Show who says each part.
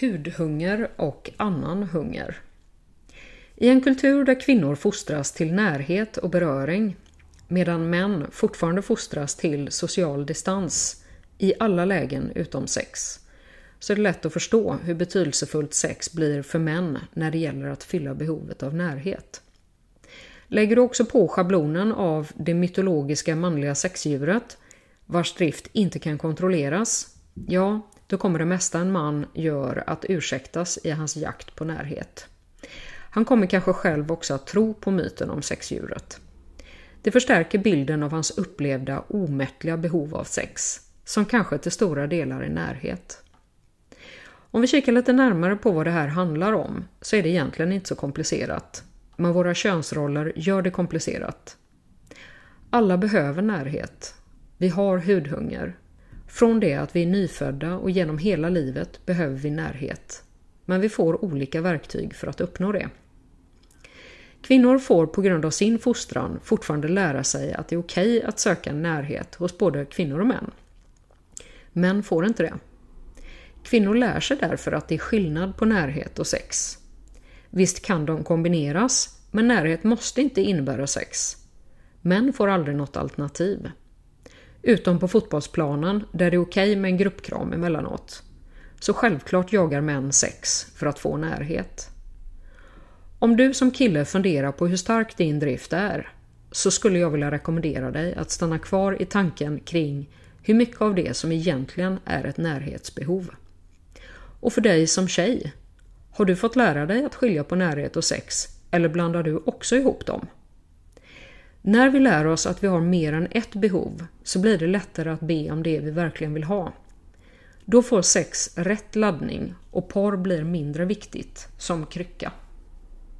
Speaker 1: Hudhunger och annan hunger. I en kultur där kvinnor fostras till närhet och beröring medan män fortfarande fostras till social distans i alla lägen utom sex så är det lätt att förstå hur betydelsefullt sex blir för män när det gäller att fylla behovet av närhet. Lägger du också på schablonen av det mytologiska manliga sexdjuret vars drift inte kan kontrolleras, ja, då kommer det mesta en man gör att ursäktas i hans jakt på närhet. Han kommer kanske själv också att tro på myten om sexdjuret. Det förstärker bilden av hans upplevda omättliga behov av sex, som kanske till stora delar är närhet. Om vi kikar lite närmare på vad det här handlar om så är det egentligen inte så komplicerat. Men våra könsroller gör det komplicerat. Alla behöver närhet. Vi har hudhunger. Från det att vi är nyfödda och genom hela livet behöver vi närhet. Men vi får olika verktyg för att uppnå det. Kvinnor får på grund av sin fostran fortfarande lära sig att det är okej att söka närhet hos både kvinnor och män. Män får inte det. Kvinnor lär sig därför att det är skillnad på närhet och sex. Visst kan de kombineras, men närhet måste inte innebära sex. Män får aldrig något alternativ. Utom på fotbollsplanen där det är okej med en gruppkram emellanåt. Så självklart jagar män sex för att få närhet. Om du som kille funderar på hur stark din drift är så skulle jag vilja rekommendera dig att stanna kvar i tanken kring hur mycket av det som egentligen är ett närhetsbehov. Och för dig som tjej, har du fått lära dig att skilja på närhet och sex eller blandar du också ihop dem? När vi lär oss att vi har mer än ett behov så blir det lättare att be om det vi verkligen vill ha. Då får sex rätt laddning och porr blir mindre viktigt som krycka.